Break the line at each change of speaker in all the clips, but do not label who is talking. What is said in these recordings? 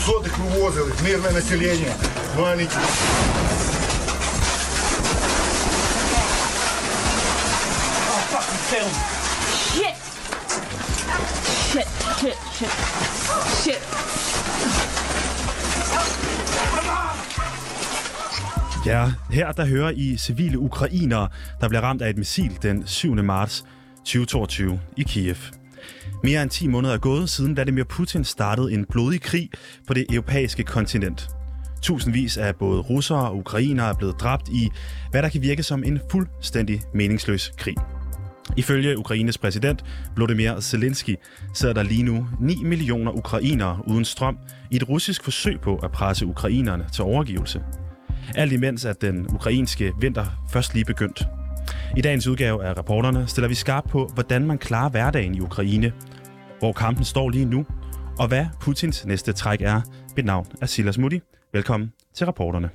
Дітей 200-х вивозили, мирне населення, маленькі.
Shit! Shit, shit, shit. Shit.
Ja, her der hører I civile ukrainere, der bliver ramt af et missil den 7. marts 2022 i Kiev. Mere end 10 måneder er gået, siden Vladimir Putin startede en blodig krig på det europæiske kontinent. Tusindvis af både russere og ukrainere er blevet dræbt i, hvad der kan virke som en fuldstændig meningsløs krig. Ifølge Ukraines præsident Volodymyr Zelensky sidder der lige nu 9 millioner ukrainere uden strøm i et russisk forsøg på at presse ukrainerne til overgivelse. Alt imens at den ukrainske vinter først lige begyndt. I dagens udgave af reporterne stiller vi skarp på, hvordan man klarer hverdagen i Ukraine, hvor kampen står lige nu, og hvad Putins næste træk er. Mit navn er Silas Mutti. Velkommen til rapporterne.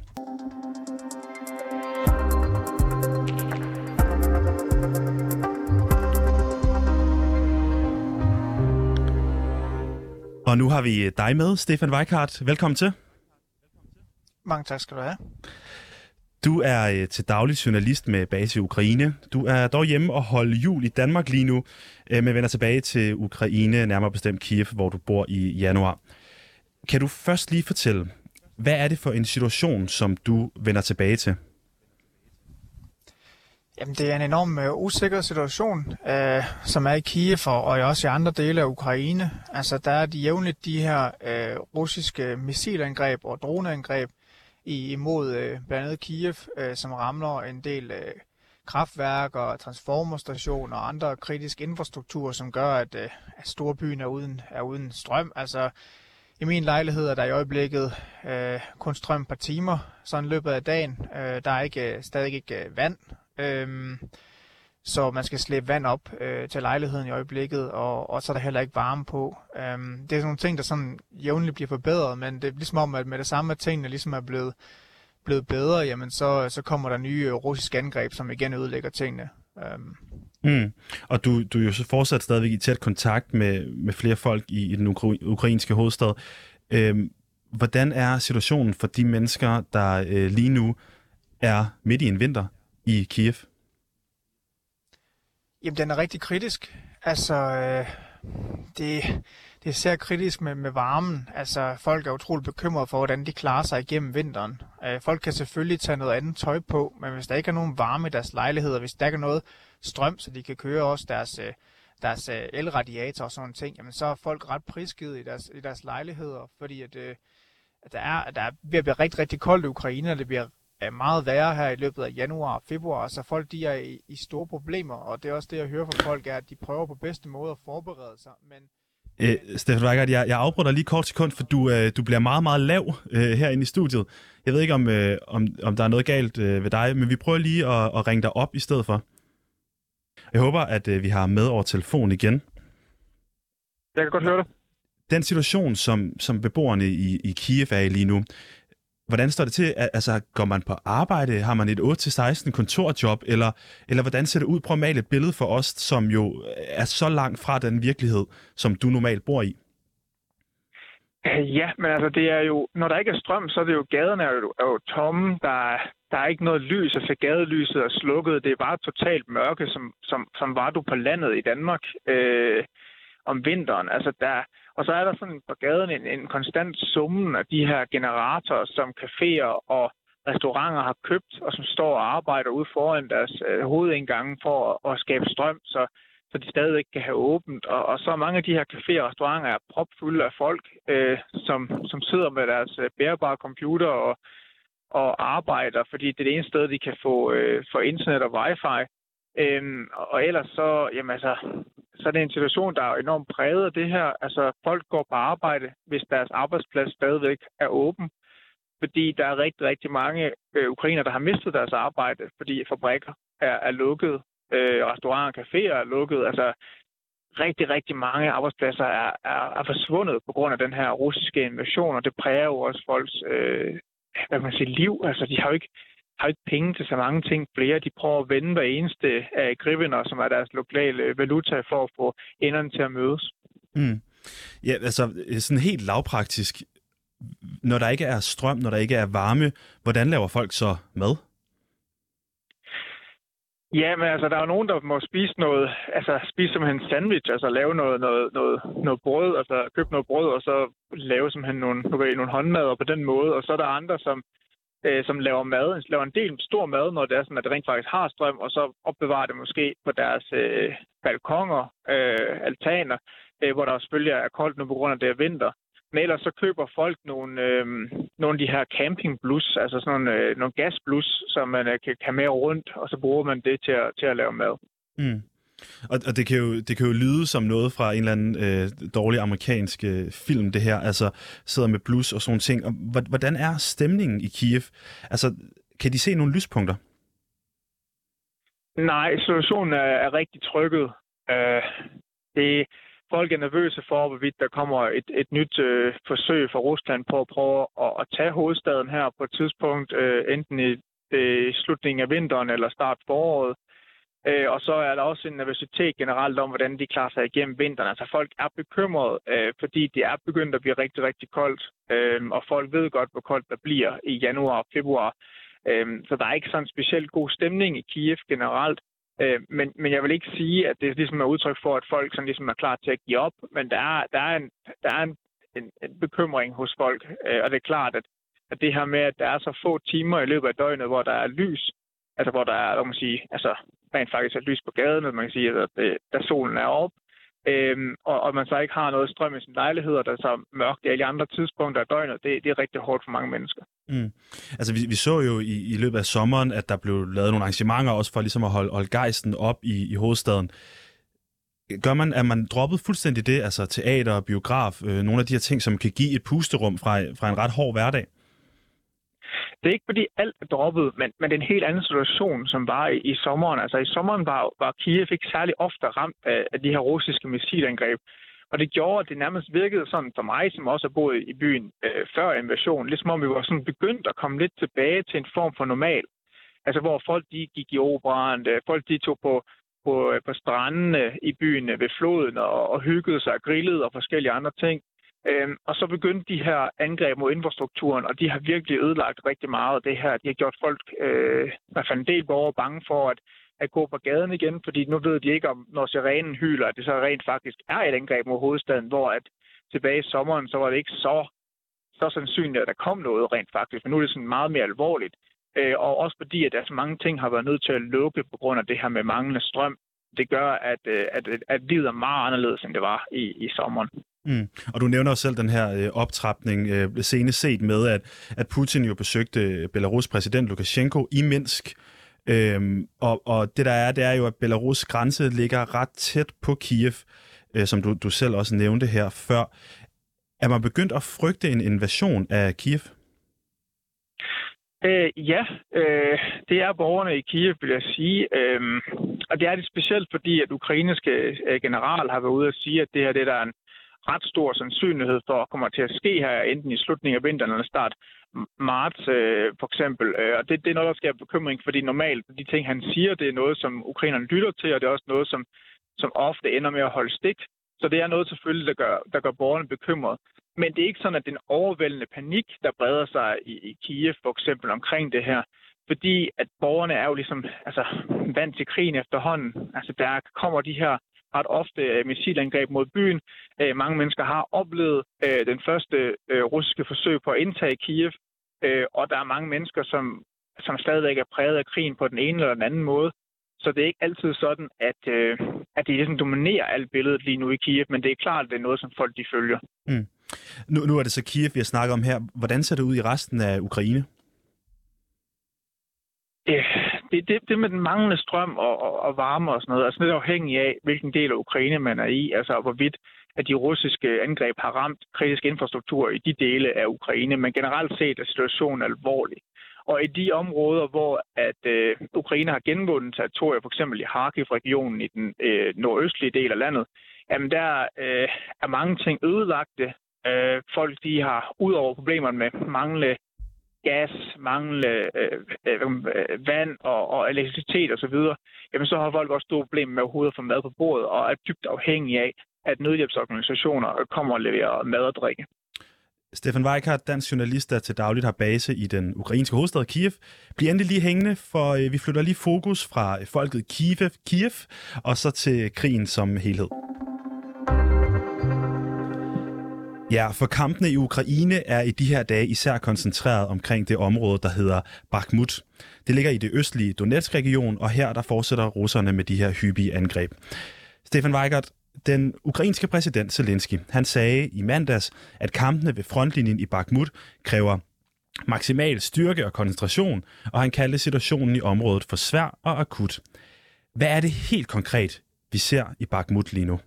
Og nu har vi dig med, Stefan Weikart. Velkommen til.
Mange tak skal du have.
Du er øh, til daglig journalist med base i Ukraine. Du er dog hjemme og holder jul i Danmark lige nu, øh, men vender tilbage til Ukraine, nærmere bestemt Kiev, hvor du bor i januar. Kan du først lige fortælle, hvad er det for en situation, som du vender tilbage til?
Jamen, det er en enorm uh, usikker situation, uh, som er i Kiev og, og også i andre dele af Ukraine. Altså, der er de jævnligt de her uh, russiske missilangreb og droneangreb imod uh, blandt andet Kiev, øh, som ramler en del øh, kraftværker, transformerstationer og andre kritisk infrastruktur, som gør, at, at storbyen er uden, er uden strøm. Altså, i min lejlighed er der i øjeblikket øh, kun strøm et par timer, sådan løbet af dagen. Øh, der er ikke, stadig ikke vand, Øh, så man skal slæbe vand op øh, til lejligheden i øjeblikket, og, og så er der heller ikke varme på. Øhm, det er sådan nogle ting, der sådan jævnligt bliver forbedret, men det er ligesom om, at med det samme, at tingene ligesom er blevet, blevet bedre, jamen så, så kommer der nye øh, russiske angreb, som igen ødelægger tingene. Øhm.
Mm. Og du, du er jo så fortsat stadigvæk i tæt kontakt med, med flere folk i, i den ukra- ukrainske hovedstad. Øhm, hvordan er situationen for de mennesker, der øh, lige nu er midt i en vinter i Kiev?
Jamen, den er rigtig kritisk. Altså, øh, det, det er især kritisk med, med varmen. Altså, folk er utroligt bekymrede for, hvordan de klarer sig igennem vinteren. Øh, folk kan selvfølgelig tage noget andet tøj på, men hvis der ikke er nogen varme i deres lejligheder, hvis der ikke er noget strøm, så de kan køre også deres, øh, deres øh, elradiator og sådan ting, jamen så er folk ret prisgivet i deres, i deres lejligheder, fordi at, øh, at der, er, der er ved at blive rigtig, rigtig koldt i Ukraine, og det bliver er meget værre her i løbet af januar og februar, så folk de er i, i store problemer, og det er også det, jeg hører fra folk, er, at de prøver på bedste måde at forberede sig, men
Øh, Stefan Weigert, jeg, jeg afbryder lige kort sekund, for du, øh, du bliver meget, meget lav øh, herinde i studiet. Jeg ved ikke, om, øh, om, om der er noget galt øh, ved dig, men vi prøver lige at, at ringe dig op i stedet for. Jeg håber, at øh, vi har med over telefon igen.
Jeg kan godt høre det.
Den situation, som, som beboerne i, i Kiev er i lige nu, hvordan står det til? Altså, går man på arbejde? Har man et 8-16 kontorjob? Eller, eller hvordan ser det ud? Prøv at male et billede for os, som jo øh, er så langt fra den virkelighed, som du normalt bor i.
Ja, men altså det er jo, når der ikke er strøm, så er det jo, gaderne er jo, er jo tomme, der, der er ikke noget lys, altså gadelyset er slukket, det er bare totalt mørke, som, som, som var du på landet i Danmark øh, om vinteren. Altså der, og så er der sådan på gaden en, en konstant summen af de her generatorer, som caféer og restauranter har købt, og som står og arbejder ude foran deres øh, hovedindgange for at, at skabe strøm, så, så de stadigvæk kan have åbent. Og, og så mange af de her caféer og restauranter er propfulde af folk, øh, som, som sidder med deres øh, bærbare computer og, og arbejder, fordi det er det eneste sted, de kan få, øh, få internet og wifi. Øhm, og ellers så, jamen altså, så er det en situation, der er enormt præget af det her. Altså, folk går på arbejde, hvis deres arbejdsplads stadigvæk er åben, fordi der er rigtig, rigtig mange øh, ukrainer, der har mistet deres arbejde, fordi fabrikker er, er lukket, øh, restauranter og caféer er lukket. Altså, rigtig, rigtig mange arbejdspladser er, er, er forsvundet på grund af den her russiske invasion, og det præger jo også folks øh, hvad man siger, liv. Altså, de har jo ikke har ikke penge til så mange ting. Flere de prøver at vende hver eneste af gribbener, som er deres lokale valuta, for at få enderne til at mødes.
Mm. Ja, altså sådan helt lavpraktisk. Når der ikke er strøm, når der ikke er varme, hvordan laver folk så mad?
Ja, men altså, der er jo nogen, der må spise noget, altså spise simpelthen en sandwich, altså lave noget, noget, noget, noget brød, altså købe noget brød, og så lave simpelthen nogle, nogle håndmad på den måde. Og så er der andre, som, øh, som laver mad, laver en del stor mad, når det er sådan, at det rent faktisk har strøm, og så opbevarer det måske på deres øh, balkonger, øh, altaner, øh, hvor der selvfølgelig er koldt nu på grund af det er vinter. Men ellers så køber folk nogle, øh, nogle af de her campingblus, altså sådan nogle, øh, nogle gasblus, som man øh, kan, have med rundt, og så bruger man det til at, til at lave mad.
Mm. Og, og det, kan jo, det kan jo lyde som noget fra en eller anden øh, dårlig amerikansk øh, film, det her. Altså sidder med blus og sådan ting. Og hvordan er stemningen i Kiev? Altså, kan de se nogle lyspunkter?
Nej, situationen er, er rigtig trykket. Øh, det, folk er nervøse for, hvorvidt der kommer et, et nyt øh, forsøg fra Rusland på at prøve at, at tage hovedstaden her på et tidspunkt, øh, enten i øh, slutningen af vinteren eller start foråret. Øh, og så er der også en nervøsitet generelt om, hvordan de klarer sig igennem vinteren. Altså folk er bekymrede, øh, fordi det er begyndt at blive rigtig, rigtig koldt. Øh, og folk ved godt, hvor koldt der bliver i januar og februar. Øh, så der er ikke sådan en specielt god stemning i Kiev generelt. Øh, men, men jeg vil ikke sige, at det ligesom er udtryk for, at folk sådan ligesom er klar til at give op. Men der er, der er, en, der er en, en, en bekymring hos folk. Øh, og det er klart, at, at det her med, at der er så få timer i løbet af døgnet, hvor der er lys, altså hvor der er, man sige, altså rent faktisk er lys på gaden, eller man kan sige, at øh, det, da solen er op, øhm, og, og man så ikke har noget strøm i sin lejlighed, og der er så mørkt i alle andre tidspunkter af døgnet, det, det er rigtig hårdt for mange mennesker.
Mm. Altså vi, vi så jo i, i løbet af sommeren, at der blev lavet nogle arrangementer også for ligesom at holde, holde gejsten op i, i hovedstaden. Gør man, at man droppet fuldstændig det, altså teater og biograf, øh, nogle af de her ting, som kan give et pusterum fra, fra en ret hård hverdag?
Det er ikke fordi alt er droppet, men, men det er en helt anden situation, som var i, i sommeren. Altså i sommeren var, var Kiev ikke særlig ofte ramt af, af de her russiske missilangreb. Og det gjorde, at det nærmest virkede sådan for mig, som også har boet i byen øh, før invasionen, ligesom om vi var sådan begyndt at komme lidt tilbage til en form for normal. Altså hvor folk de gik i operan, øh, folk de tog på, på, øh, på strandene i byen øh, ved floden og, og hyggede sig og grillede og forskellige andre ting. Øhm, og så begyndte de her angreb mod infrastrukturen, og de har virkelig ødelagt rigtig meget af det her. De har gjort folk, øh, i hvert fald en del borgere, bange for at, at gå på gaden igen, fordi nu ved de ikke, om når sirenen hyler, at det så rent faktisk er et angreb mod hovedstaden, hvor at tilbage i sommeren, så var det ikke så, så sandsynligt, at der kom noget rent faktisk, men nu er det sådan meget mere alvorligt. Øh, og også fordi, at der så mange ting har været nødt til at lukke på grund af det her med manglende strøm. Det gør, øh, at, at, at livet er meget anderledes, end det var i, i sommeren.
Mm. Og du nævner også selv den her øh, optrapning, øh, senest set med, at, at Putin jo besøgte øh, Belarus præsident Lukashenko i Minsk. Øhm, og, og det der er, det er jo, at Belarus grænse ligger ret tæt på Kiev, øh, som du, du selv også nævnte her før. Er man begyndt at frygte en invasion af Kiev?
Øh, ja, øh, det er borgerne i Kiev, vil jeg sige. Øh, og det er det specielt, fordi at ukrainske øh, general har været ude at sige, at det her det der er en ret stor sandsynlighed for at kommer til at ske her, enten i slutningen af vinteren eller start marts øh, for eksempel. Øh, og det, det er noget, der skaber bekymring, fordi normalt de ting, han siger, det er noget, som ukrainerne lytter til, og det er også noget, som, som ofte ender med at holde stik. Så det er noget selvfølgelig, der gør, der gør borgerne bekymret. Men det er ikke sådan, at den overvældende panik, der breder sig i, i Kiev for eksempel omkring det her. Fordi at borgerne er jo ligesom altså, vant til krigen efterhånden. Altså der kommer de her ret ofte øh, missilangreb mod byen. Øh, mange mennesker har oplevet øh, den første russiske forsøg på at indtage Kiev, og der er mange mennesker, som, som stadigvæk er præget af krigen på den ene eller den anden måde. Så det er ikke altid sådan, at, at det ligesom dominerer alt billedet lige nu i Kiev, men det er klart, at det er noget, som folk de følger. Mm.
Nu, nu er det så Kiev, vi har snakket om her. Hvordan ser det ud i resten af Ukraine?
det, det, det med den manglende strøm og, og, og varme og sådan noget, altså det er afhængig af, hvilken del af Ukraine man er i, altså hvorvidt at de russiske angreb har ramt kritisk infrastruktur i de dele af Ukraine, men generelt set er situationen alvorlig. Og i de områder, hvor at øh, Ukraine har genvundet territorier, f.eks. i Kharkiv-regionen i den øh, nordøstlige del af landet, jamen der øh, er mange ting ødelagte. Øh, folk de har, ud over problemerne med mangle gas, mangle øh, øh, vand og, og elektricitet osv., jamen så har folk også store problemer med overhovedet at få mad på bordet og er dybt afhængige af, at nødhjælpsorganisationer kommer og leverer mad og drikke.
Stefan Weikart, dansk journalist, der til dagligt har base i den ukrainske hovedstad Kiev. bliver endelig lige hængende, for øh, vi flytter lige fokus fra øh, folket Kiev, Kiev og så til krigen som helhed. Ja, for kampene i Ukraine er i de her dage især koncentreret omkring det område, der hedder Bakhmut. Det ligger i det østlige Donetsk-region, og her der fortsætter russerne med de her hyppige angreb. Stefan Weigert, den ukrainske præsident Zelensky, han sagde i mandags, at kampene ved frontlinjen i Bakhmut kræver maksimal styrke og koncentration, og han kaldte situationen i området for svær og akut. Hvad er det helt konkret, vi ser i Bakhmut lige nu?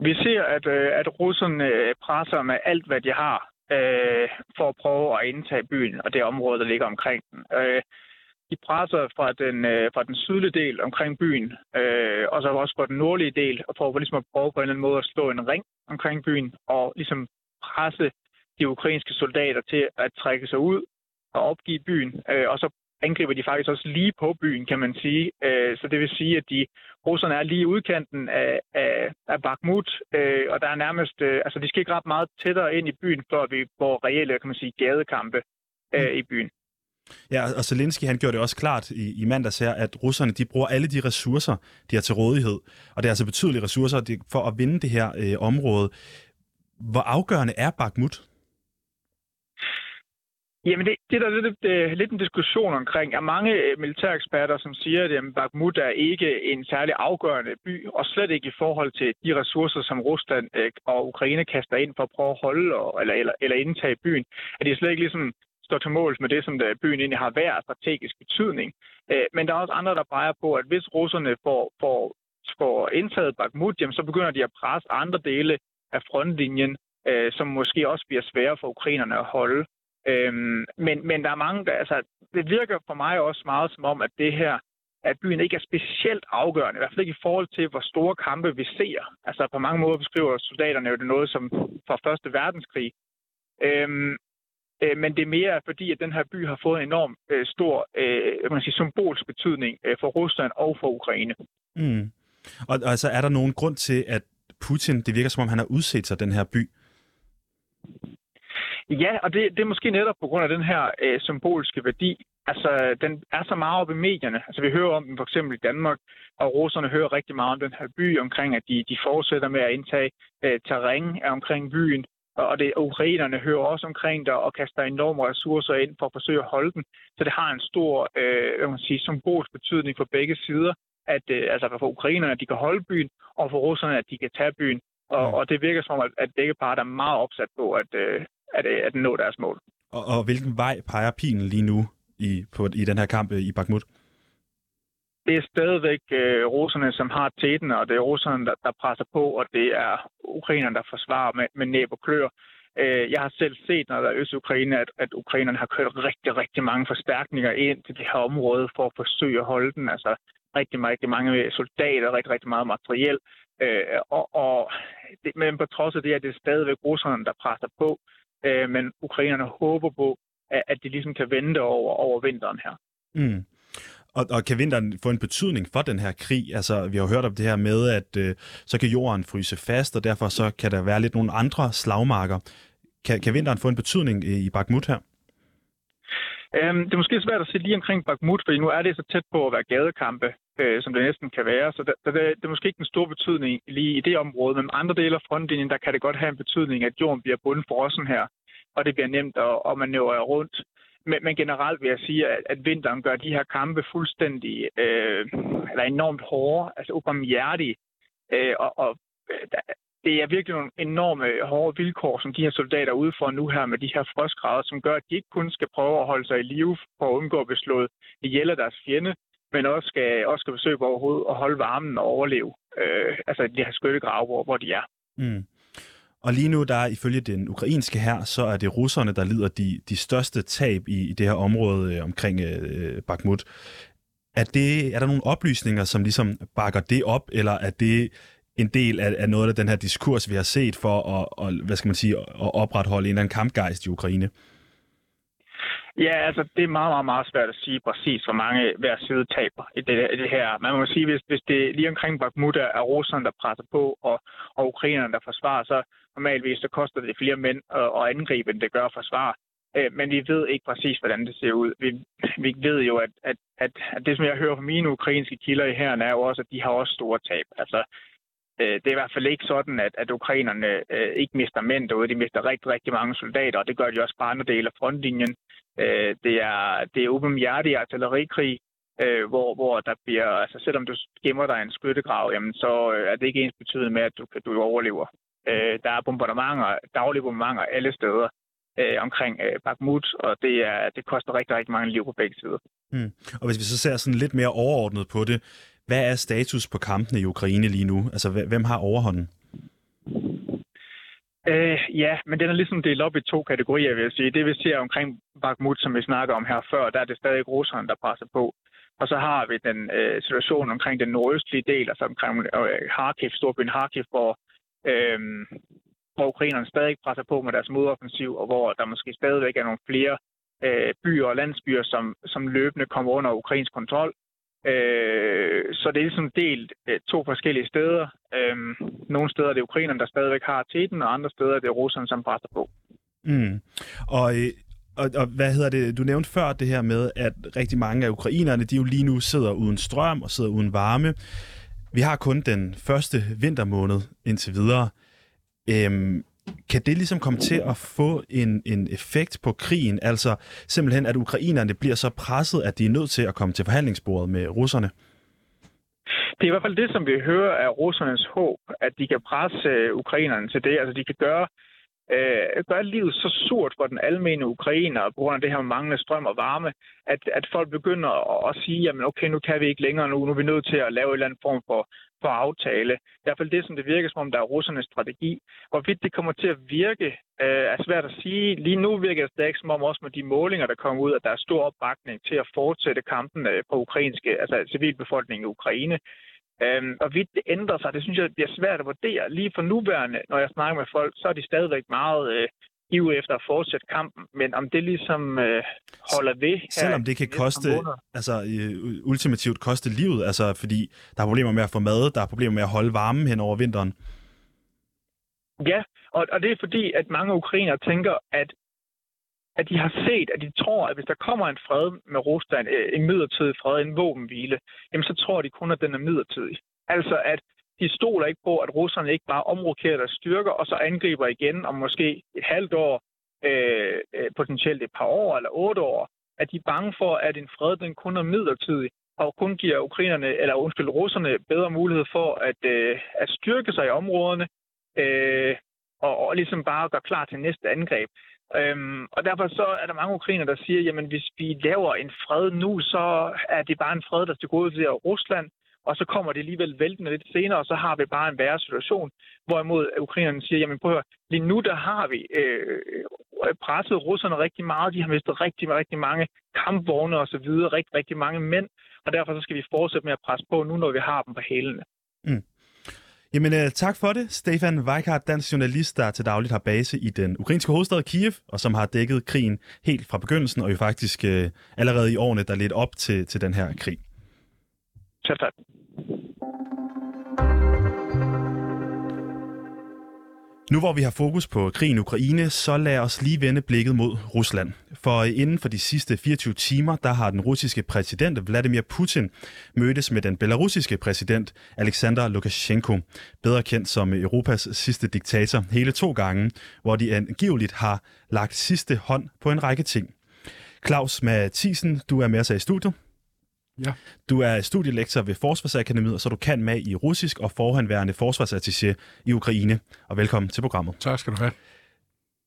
Vi ser, at, øh, at russerne øh, presser med alt, hvad de har, øh, for at prøve at indtage byen og det område, der ligger omkring den. Øh, de presser fra den, øh, fra den sydlige del omkring byen, øh, og så også fra den nordlige del, og for ligesom at prøve på en eller anden måde at slå en ring omkring byen, og ligesom presse de ukrainske soldater til at trække sig ud og opgive byen, øh, og så angriber de faktisk også lige på byen, kan man sige. Øh, så det vil sige, at de russerne er lige udkanten af, af, af Bakhmut, øh, og der er nærmest, øh, altså de skal ikke ret meget tættere ind i byen, før vi får reelle, kan man sige, gadekampe øh, i byen.
Ja, og Zelensky han gjorde det også klart i, i mandags her, at russerne de bruger alle de ressourcer, de har til rådighed. Og det er altså betydelige ressourcer de, for at vinde det her øh, område. Hvor afgørende er Bakhmut?
Jamen, det, det er lidt, det, lidt en diskussion omkring. Er mange øh, militæreksperter, som siger, at Bakhmut er ikke en særlig afgørende by, og slet ikke i forhold til de ressourcer, som Rusland øh, og Ukraine kaster ind for at prøve at holde eller, eller, eller indtage byen. At det er slet ikke ligesom står til måls med det, som der byen egentlig har værd strategisk betydning. Øh, men der er også andre, der peger på, at hvis russerne får, får, får indtaget Bakhmut, jamen, så begynder de at presse andre dele af frontlinjen, øh, som måske også bliver svære for ukrainerne at holde. Øhm, men, men der er mange, der, altså, det virker for mig også meget som om, at det her, at byen ikke er specielt afgørende, i hvert fald ikke i forhold til, hvor store kampe vi ser. Altså på mange måder beskriver soldaterne jo det noget som fra Første Verdenskrig. Øhm, øh, men det er mere fordi, at den her by har fået en enorm øh, stor øh, man sige, symbolsk betydning øh, for Rusland og for Ukraine.
Mm. Og altså, er der nogen grund til, at Putin, det virker som om, han har udset sig den her by?
Ja, og det, det er måske netop på grund af den her øh, symbolske værdi. Altså, den er så meget op i medierne. Altså, vi hører om den for eksempel i Danmark, og russerne hører rigtig meget om den her by, omkring at de, de fortsætter med at indtage øh, terræn omkring byen. Og det ukrainerne hører også omkring der og kaster enorme ressourcer ind for at forsøge at holde den. Så det har en stor øh, hvad man sige, symbolsk betydning for begge sider, at øh, altså for ukrainerne, at de kan holde byen, og for russerne, at de kan tage byen. Og, mm. og det virker som, at, at begge parter er meget opsat på, at, øh, at, øh, at nå deres mål.
Og, og hvilken vej peger pilen lige nu i, på, i den her kamp øh, i Bakhmut?
Det er stadigvæk øh, russerne, som har tæten, og det er russerne, der, der presser på, og det er ukrainerne, der forsvarer med, med næb og klør. Øh, jeg har selv set, når der er Øst-Ukraine, at, at ukrainerne har kørt rigtig, rigtig mange forstærkninger ind til det her område for at forsøge at holde den. Altså rigtig, rigtig mange soldater, rigtig, rigtig meget materiel. Øh, og, og det, men på trods af det, at det er stadigvæk russerne, der presser på øh, men ukrainerne håber på, at, at de ligesom kan vente over, over vinteren her.
Mm. Og, og kan vinteren få en betydning for den her krig? Altså, vi har hørt om det her med, at øh, så kan jorden fryse fast, og derfor så kan der være lidt nogle andre slagmarker. Kan, kan vinteren få en betydning i, i Bakhmut her?
Øhm, det er måske svært at se lige omkring Bakhmut, fordi nu er det så tæt på at være gadekampe, øh, som det næsten kan være. Så det, det, det er måske ikke en stor betydning lige i det område, men andre dele af frontlinjen, der kan det godt have en betydning, at jorden bliver bundet for her, og det bliver nemt at, at manøvrere rundt. Men, men generelt vil jeg sige, at, at vinteren gør de her kampe fuldstændig, øh, eller enormt hårde, altså ubarmhjertige, øh, og, og øh, der, det er virkelig nogle enorme øh, hårde vilkår, som de her soldater er ude for nu her med de her frostgrader, som gør, at de ikke kun skal prøve at holde sig i live for at undgå at blive slået ihjel af deres fjende, men også skal, også skal forsøge overhovedet at holde varmen og overleve. Øh, altså de her skyttegrave, hvor, hvor de er.
Mm. Og lige nu, der er ifølge den ukrainske her, så er det russerne, der lider de, de største tab i, i det her område øh, omkring øh, Bakhmut. Er, det, er der nogle oplysninger, som ligesom bakker det op, eller er det en del af, af noget af den her diskurs, vi har set for at, og, hvad skal man sige, at opretholde en eller anden kampgejst i Ukraine?
Ja, altså det er meget, meget, meget svært at sige præcis, hvor mange hver side taber i det, i det her. Man må sige, hvis, hvis det lige omkring Bakhmut er, russerne, der presser på, og, og ukrainerne, der forsvarer, så normalvis så koster det flere mænd at, at angribe, end det gør at forsvare. Øh, men vi ved ikke præcis, hvordan det ser ud. Vi, vi ved jo, at, at, at, at det, som jeg hører fra mine ukrainske kilder i herren, er jo også, at de har også store tab. Altså, øh, det er i hvert fald ikke sådan, at, at ukrainerne øh, ikke mister mænd derude. De mister rigtig, rigtig mange soldater, og det gør de også på andre dele af frontlinjen. Øh, det er, det er åbenhjertig artillerikrig, øh, hvor, hvor der bliver, altså selvom du gemmer dig i en skyttegrav, jamen, så øh, er det ikke ens betydet med, at du, du overlever. Øh, der er bombardementer, daglige bombardementer alle steder øh, omkring øh, Bakhmut, og det, er, det koster rigtig, rigtig mange liv på begge sider.
Mm. Og hvis vi så ser sådan lidt mere overordnet på det, hvad er status på kampene i Ukraine lige nu? Altså, hvem har overhånden?
Øh, ja, men den er ligesom delt op i to kategorier, vil jeg sige. Det vi ser omkring Bakhmut, som vi snakker om her før, der er det stadig russerne, der presser på. Og så har vi den øh, situation omkring den nordøstlige del, altså omkring øh, Kharkiv, storbyen Kharkiv, hvor, øh, hvor ukrainerne stadig presser på med deres modoffensiv, og hvor der måske stadigvæk er nogle flere øh, byer og landsbyer, som, som løbende kommer under ukrainsk kontrol. Øh, så det er ligesom delt øh, to forskellige steder. Øh, nogle steder er det ukrainerne, der stadigvæk har teten, og andre steder er det russerne, som presser på.
Mm. Og, øh, og, og hvad hedder det? Du nævnte før det her med, at rigtig mange af ukrainerne, de jo lige nu sidder uden strøm og sidder uden varme. Vi har kun den første vintermåned indtil videre. Øhm, kan det ligesom komme til at få en, en effekt på krigen? Altså simpelthen, at ukrainerne bliver så presset, at de er nødt til at komme til forhandlingsbordet med russerne?
Det er i hvert fald det, som vi hører af russernes håb, at de kan presse øh, ukrainerne til det. Altså de kan gøre øh, gør livet så surt for den almene ukrainer på grund af det her manglende strøm og varme, at, at folk begynder at, at sige, jamen okay, nu kan vi ikke længere nu, nu er vi nødt til at lave en eller anden form for, for aftale. I hvert fald det, som det virker som om, der er russernes strategi. Hvorvidt det kommer til at virke, øh, er svært at sige. Lige nu virker det ikke som om, også med de målinger, der kommer ud, at der er stor opbakning til at fortsætte kampen øh, på ukrainske, altså civilbefolkningen i Ukraine. Øhm, og vidt det ændrer sig, det synes jeg bliver svært at vurdere. Lige for nuværende, når jeg snakker med folk, så er de stadigvæk meget øh, ivrig efter at fortsætte kampen. Men om det ligesom øh, holder ved... Her
Selvom det kan koste, altså øh, ultimativt koste livet, altså fordi der er problemer med at få mad, der er problemer med at holde varmen hen over vinteren.
Ja, og, og det er fordi, at mange ukrainere tænker, at at de har set, at de tror, at hvis der kommer en fred med Rusland, øh, en midlertidig fred, en våbenhvile, jamen så tror de kun, at den er midlertidig. Altså at de stoler ikke på, at russerne ikke bare omrokerer deres styrker, og så angriber igen om måske et halvt år, øh, øh, potentielt et par år eller otte år. At de er bange for, at en fred den kun er midlertidig, og kun giver ukrainerne, eller undskyld, russerne bedre mulighed for at, øh, at styrke sig i områderne, øh, og, og ligesom bare gøre klar til næste angreb. Øhm, og derfor så er der mange ukrainer, der siger, jamen hvis vi laver en fred nu, så er det bare en fred, der til gode til Rusland, og så kommer det alligevel væltende lidt senere, og så har vi bare en værre situation. Hvorimod ukrainerne siger, jamen prøv at høre, lige nu der har vi øh, presset russerne rigtig meget. De har mistet rigtig, rigtig mange kampvogne og så videre, rigtig, rigtig mange mænd, og derfor så skal vi fortsætte med at presse på nu, når vi har dem på hælene. Mm.
Jamen, øh, tak for det. Stefan Weikart, dansk journalist, der til dagligt har base i den ukrainske hovedstad Kiev, og som har dækket krigen helt fra begyndelsen, og jo faktisk øh, allerede i årene, der lidt op til, til den her krig.
Tak, tak.
Nu hvor vi har fokus på krigen i Ukraine, så lad os lige vende blikket mod Rusland. For inden for de sidste 24 timer, der har den russiske præsident Vladimir Putin mødtes med den belarusiske præsident Alexander Lukashenko, bedre kendt som Europas sidste diktator, hele to gange, hvor de angiveligt har lagt sidste hånd på en række ting. Claus Mathisen, du er med os i studiet.
Ja.
Du er studielektor ved Forsvarsakademiet, og så du kan med i russisk og forhenværende forsvarsattaché i Ukraine. Og velkommen til programmet.
Tak skal du have.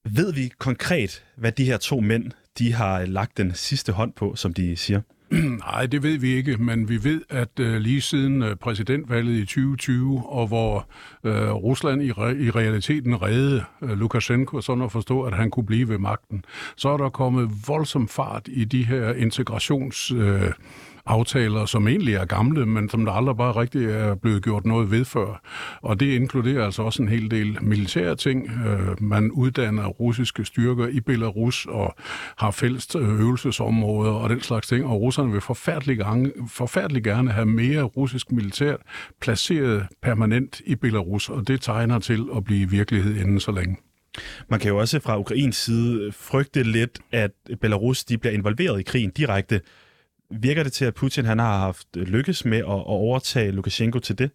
Ved vi konkret, hvad de her to mænd de har lagt den sidste hånd på, som de siger?
Nej, det ved vi ikke, men vi ved, at uh, lige siden uh, præsidentvalget i 2020, og hvor uh, Rusland i, re- i realiteten redde uh, Lukashenko, sådan at forstå, at han kunne blive ved magten, så er der kommet voldsom fart i de her integrations... Uh, aftaler, som egentlig er gamle, men som der aldrig bare rigtig er blevet gjort noget ved før. Og det inkluderer altså også en hel del militære ting. Øh, man uddanner russiske styrker i Belarus og har fælles øh, øvelsesområder og den slags ting, og russerne vil forfærdelig, gange, forfærdelig gerne have mere russisk militær placeret permanent i Belarus, og det tegner til at blive virkelighed inden så længe.
Man kan jo også fra Ukrains side frygte lidt, at Belarus de bliver involveret i krigen direkte. Virker det til, at Putin han har haft lykkes med at, at overtage Lukashenko til det?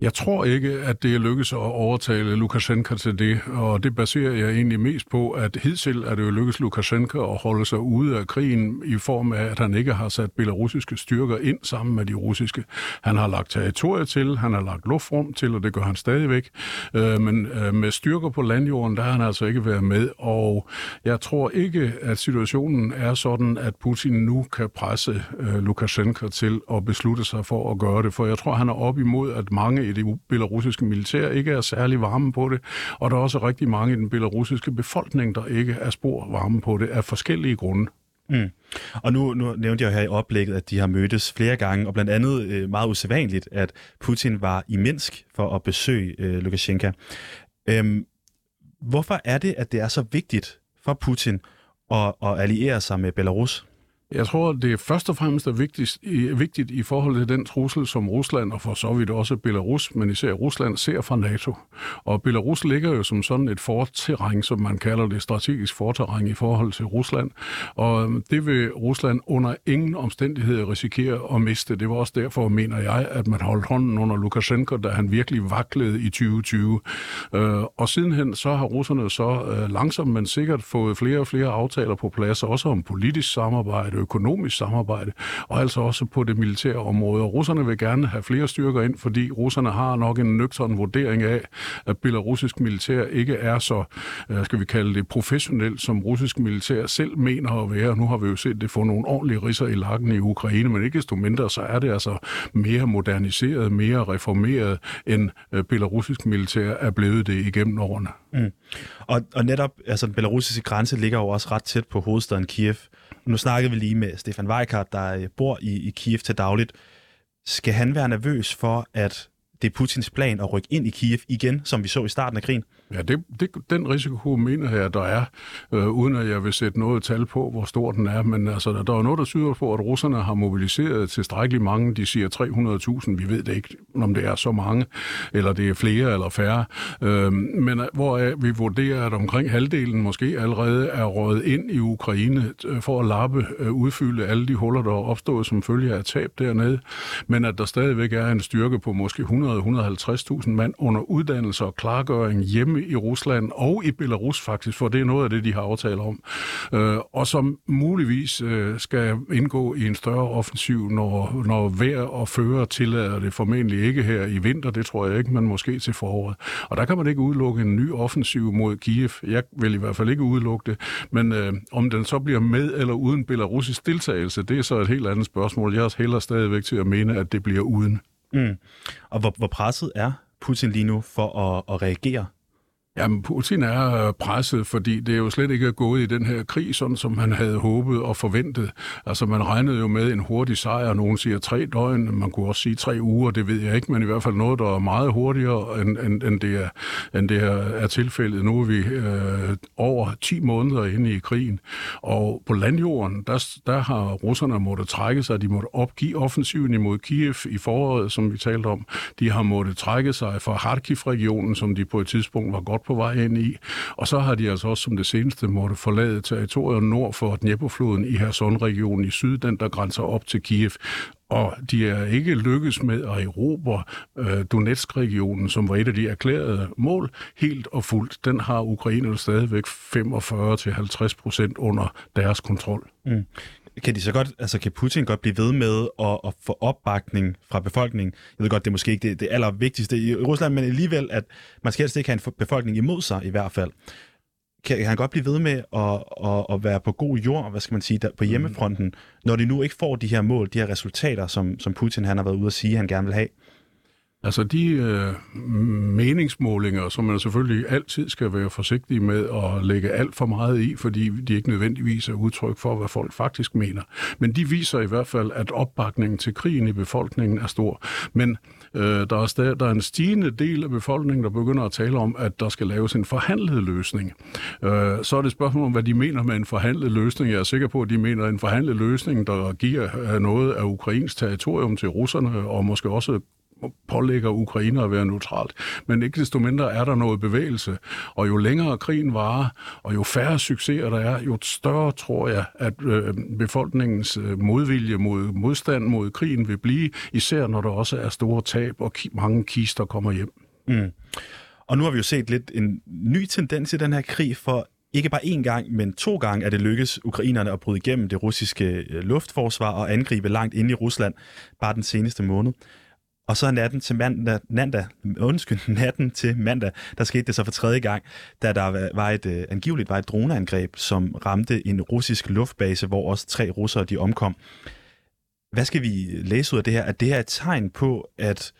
Jeg tror ikke, at det er lykkedes at overtale Lukashenko til det, og det baserer jeg egentlig mest på, at hidtil er det jo lykkedes Lukashenko at holde sig ude af krigen i form af, at han ikke har sat belarusiske styrker ind sammen med de russiske. Han har lagt territorier til, han har lagt luftrum til, og det gør han stadigvæk. Øh, men øh, med styrker på landjorden, der har han altså ikke været med, og jeg tror ikke, at situationen er sådan, at Putin nu kan presse øh, Lukashenko til at beslutte sig for at gøre det, for jeg tror, han er op imod, at mange i det belarusiske militær ikke er særlig varme på det, og der er også rigtig mange i den belarusiske befolkning, der ikke er spor varme på det af forskellige grunde.
Mm. Og nu, nu nævnte jeg her i oplægget, at de har mødtes flere gange, og blandt andet øh, meget usædvanligt, at Putin var i Minsk for at besøge øh, Lukashenka. Øhm, hvorfor er det, at det er så vigtigt for Putin at, at alliere sig med Belarus?
Jeg tror, det først og fremmest er vigtigt, vigtigt i forhold til den trussel, som Rusland og for så vidt også Belarus, men især Rusland, ser fra NATO. Og Belarus ligger jo som sådan et forterræn, som man kalder det, strategisk forterræn i forhold til Rusland. Og øhm, det vil Rusland under ingen omstændighed risikere at miste. Det var også derfor, mener jeg, at man holdt hånden under Lukashenko, da han virkelig vaklede i 2020. Øh, og sidenhen så har russerne så øh, langsomt, men sikkert fået flere og flere aftaler på plads, også om politisk samarbejde, økonomisk samarbejde, og altså også på det militære område. Og russerne vil gerne have flere styrker ind, fordi russerne har nok en nøgtern vurdering af, at belarusisk militær ikke er så, øh, skal vi kalde det, professionelt, som russisk militær selv mener at være. Nu har vi jo set det få nogle ordentlige risser i lakken i Ukraine, men ikke desto mindre, så er det altså mere moderniseret, mere reformeret, end øh, belarusisk militær er blevet det igennem årene. Mm.
Og, og netop, altså den belarusiske grænse ligger jo også ret tæt på hovedstaden Kiev. Nu snakkede vi lige med Stefan Weikart, der øh, bor i, i Kiev til dagligt. Skal han være nervøs for, at det er Putins plan at rykke ind i Kiev igen, som vi så i starten af krigen?
Ja, det, det, den risiko mener jeg, der er, øh, uden at jeg vil sætte noget tal på, hvor stor den er. Men altså, der, der er noget, der tyder på, at russerne har mobiliseret tilstrækkeligt mange. De siger 300.000. Vi ved det ikke, om det er så mange, eller det er flere eller færre. Øh, men øh, hvor øh, vi vurderer, at omkring halvdelen måske allerede er røget ind i Ukraine øh, for at lappe, øh, udfylde alle de huller, der er opstået som følge af tab dernede. Men at der stadigvæk er en styrke på måske 100-150.000 mand under uddannelse og klargøring hjemme i Rusland og i Belarus faktisk, for det er noget af det, de har aftalt om, øh, og som muligvis øh, skal indgå i en større offensiv, når, når vejr og føre tillader det formentlig ikke her i vinter, det tror jeg ikke, men måske til foråret. Og der kan man ikke udelukke en ny offensiv mod Kiev. Jeg vil i hvert fald ikke udelukke det, men øh, om den så bliver med eller uden belarusisk deltagelse, det er så et helt andet spørgsmål. Jeg er heller stadigvæk til at mene, at det bliver uden. Mm.
Og hvor, hvor presset er Putin lige nu for at, at reagere
Jamen, Putin er øh, presset, fordi det er jo slet ikke gået i den her krig, sådan som han havde håbet og forventet. Altså, man regnede jo med en hurtig sejr. Nogen siger tre døgn, man kunne også sige tre uger, det ved jeg ikke, men i hvert fald noget, der er meget hurtigere, end, end, end, det, er, end det er, er tilfældet. Nu er vi øh, over 10 måneder inde i krigen, og på landjorden, der, der har russerne måttet trække sig. De måtte opgive offensiven imod Kiev i foråret, som vi talte om. De har måttet trække sig fra Kharkiv-regionen, som de på et tidspunkt var godt på vej ind i. Og så har de altså også som det seneste måtte forlade territoriet nord for Dnepofloden i Kherson-regionen i syd, den der grænser op til Kiev og de er ikke lykkes med at erobre øh, Donetsk-regionen, som var et af de erklærede mål, helt og fuldt. Den har Ukraine stadigvæk 45-50 procent under deres kontrol. Mm
kan de så godt, altså kan Putin godt blive ved med at, at få opbakning fra befolkningen? Jeg ved godt, det er måske ikke det, det allervigtigste i Rusland, men alligevel, at man skal helst ikke have en befolkning imod sig i hvert fald. Kan, kan han godt blive ved med at, at, at være på god jord, hvad skal man sige, der, på mm. hjemmefronten, når de nu ikke får de her mål, de her resultater, som, som Putin han har været ude at sige, han gerne vil have?
Altså de øh, meningsmålinger, som man selvfølgelig altid skal være forsigtig med at lægge alt for meget i, fordi de ikke nødvendigvis er udtryk for, hvad folk faktisk mener. Men de viser i hvert fald, at opbakningen til krigen i befolkningen er stor. Men øh, der, er stadig, der er en stigende del af befolkningen, der begynder at tale om, at der skal laves en forhandlet løsning. Øh, så er det spørgsmål om, hvad de mener med en forhandlet løsning. Jeg er sikker på, at de mener en forhandlet løsning, der giver øh, noget af Ukrains territorium til russerne, og måske også pålægger Ukraine at være neutralt. Men ikke desto mindre er der noget bevægelse. Og jo længere krigen varer, og jo færre succeser der er, jo større tror jeg, at øh, befolkningens øh, modvilje mod modstand mod krigen vil blive, især når der også er store tab og ki- mange kister kommer hjem.
Mm. Og nu har vi jo set lidt en ny tendens i den her krig, for ikke bare én gang, men to gange er det lykkes ukrainerne at bryde igennem det russiske øh, luftforsvar og angribe langt ind i Rusland, bare den seneste måned. Og så natten til mandag, mandag, undskyld, natten til mandag, der skete det så for tredje gang, da der var et, øh, angiveligt var et droneangreb, som ramte en russisk luftbase, hvor også tre russere de omkom. Hvad skal vi læse ud af det her? Er det her et tegn på, at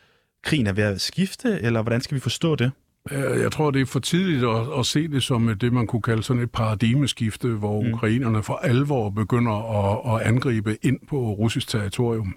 krigen er ved at skifte, eller hvordan skal vi forstå det?
Øh, jeg tror, det er for tidligt at, at se det som det, man kunne kalde sådan et paradigmeskifte, hvor mm. ukrainerne for alvor begynder at, at angribe ind på russisk territorium.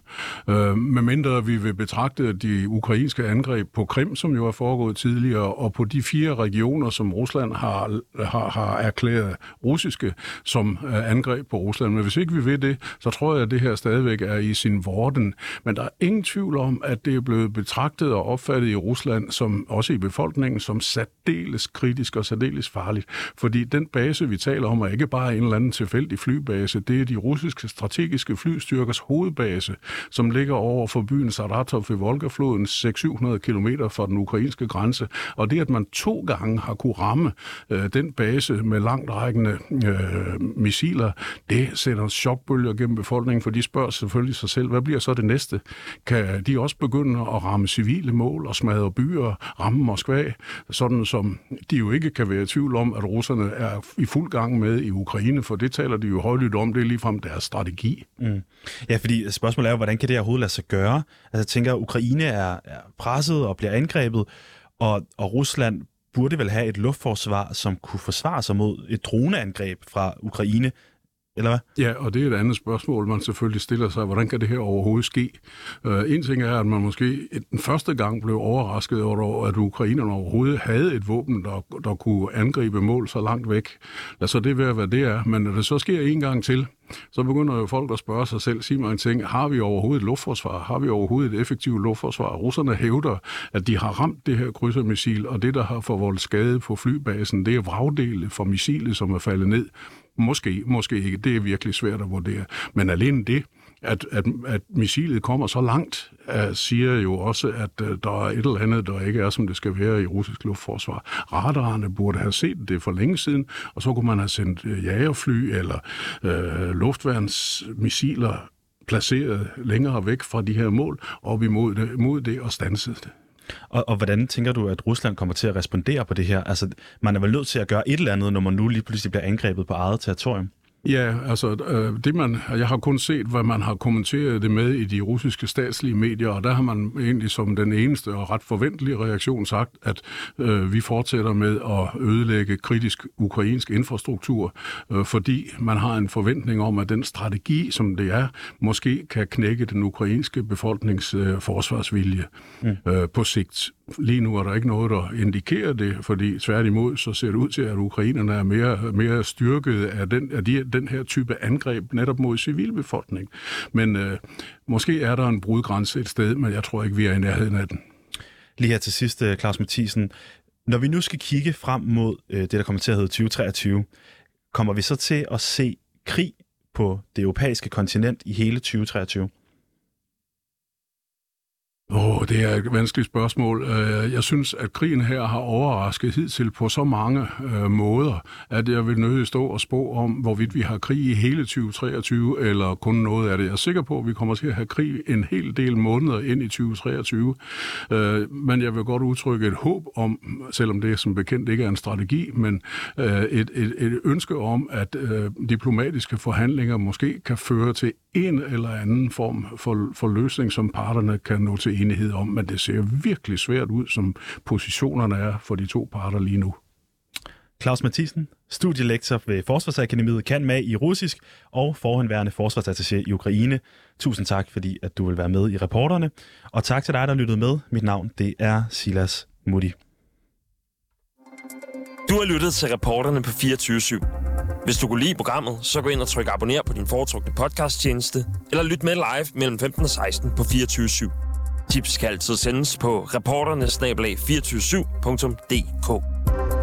Øh, medmindre vi vil betragte de ukrainske angreb på Krim, som jo er foregået tidligere, og på de fire regioner, som Rusland har, har, har erklæret russiske som øh, angreb på Rusland. Men hvis ikke vi vil det, så tror jeg, at det her stadigvæk er i sin vorden. Men der er ingen tvivl om, at det er blevet betragtet og opfattet i Rusland, som også i befolkningen, som særdeles kritisk og særdeles farligt. Fordi den base, vi taler om, er ikke bare en eller anden tilfældig flybase. Det er de russiske strategiske flystyrkers hovedbase, som ligger over for byen Saratov ved Volgafloden, 600-700 km fra den ukrainske grænse. Og det, at man to gange har kunne ramme øh, den base med langt rækkende øh, missiler, det sætter chokbølger gennem befolkningen, for de spørger selvfølgelig sig selv, hvad bliver så det næste? Kan de også begynde at ramme civile mål og smadre byer, ramme Moskva? Sådan som de jo ikke kan være i tvivl om, at russerne er i fuld gang med i Ukraine, for det taler de jo højlydt om, det er ligefrem deres strategi.
Mm. Ja, fordi spørgsmålet er jo, hvordan kan det overhovedet lade sig gøre? Altså jeg tænker, at Ukraine er, er presset og bliver angrebet, og, og Rusland burde vel have et luftforsvar, som kunne forsvare sig mod et droneangreb fra Ukraine, eller hvad?
Ja, og det er et andet spørgsmål, man selvfølgelig stiller sig. Hvordan kan det her overhovedet ske? Uh, en ting er, at man måske den første gang blev overrasket over, at ukrainerne overhovedet havde et våben, der, der kunne angribe mål så langt væk. Lad så det være, hvad det er. Men når det så sker en gang til, så begynder jo folk at spørge sig selv, sig mig en ting, har vi overhovedet et luftforsvar? Har vi overhovedet et effektivt luftforsvar? Russerne hævder, at de har ramt det her krydsermissil, og det, der har forvoldt skade på flybasen, det er vragdele fra missilet, som er faldet ned. Måske, måske ikke. Det er virkelig svært at vurdere. Men alene det, at, at, at missilet kommer så langt, uh, siger jo også, at uh, der er et eller andet, der ikke er, som det skal være i russisk luftforsvar. Radarerne burde have set det for længe siden, og så kunne man have sendt uh, jagerfly eller uh, luftværnsmissiler placeret længere væk fra de her mål, op imod det, mod det og stanset det.
Og, og hvordan tænker du, at Rusland kommer til at respondere på det her? Altså, man er vel nødt til at gøre et eller andet, når man nu lige pludselig bliver angrebet på eget territorium?
Ja, altså øh, det man, jeg har kun set, hvad man har kommenteret det med i de russiske statslige medier, og der har man egentlig som den eneste og ret forventelige reaktion sagt, at øh, vi fortsætter med at ødelægge kritisk ukrainsk infrastruktur, øh, fordi man har en forventning om, at den strategi, som det er, måske kan knække den ukrainske befolknings øh, forsvarsvilje mm. øh, på sigt. Lige nu er der ikke noget, der indikerer det, fordi tværtimod så ser det ud til, at ukrainerne er mere, mere styrket af, den, af de, den her type angreb netop mod civilbefolkning. Men øh, måske er der en brudgrænse et sted, men jeg tror ikke, vi er i nærheden af den.
Lige her til sidst, øh, Claus Mathisen. Når vi nu skal kigge frem mod øh, det, der kommer til at hedde 2023, kommer vi så til at se krig på det europæiske kontinent i hele 2023?
Åh, oh, det er et vanskeligt spørgsmål. Øh, jeg synes, at krigen her har overrasket hidtil på så mange øh, måder, at jeg vil nødig stå og spå om, hvorvidt vi har krig i hele 2023, eller kun noget af det. Jeg er sikker på, at vi kommer til at have krig en hel del måneder ind i 2023. Øh, men jeg vil godt udtrykke et håb om, selvom det som bekendt ikke er en strategi, men øh, et, et, et ønske om, at øh, diplomatiske forhandlinger måske kan føre til en eller anden form for, for løsning, som parterne kan nå til enighed om, men det ser virkelig svært ud, som positionerne er for de to parter lige nu.
Claus Mathisen, studielektor ved Forsvarsakademiet, kan med i russisk og forhenværende forsvarsattaché i Ukraine. Tusind tak, fordi at du vil være med i reporterne. Og tak til dig, der lyttede med. Mit navn det er Silas Mutti.
Du har lyttet til reporterne på 24 /7. Hvis du kunne lide programmet, så gå ind og tryk abonner på din foretrukne podcasttjeneste, eller lyt med live mellem 15 og 16 på 24 /7. Tips kan altid sendes på reporternesnablag247.dk.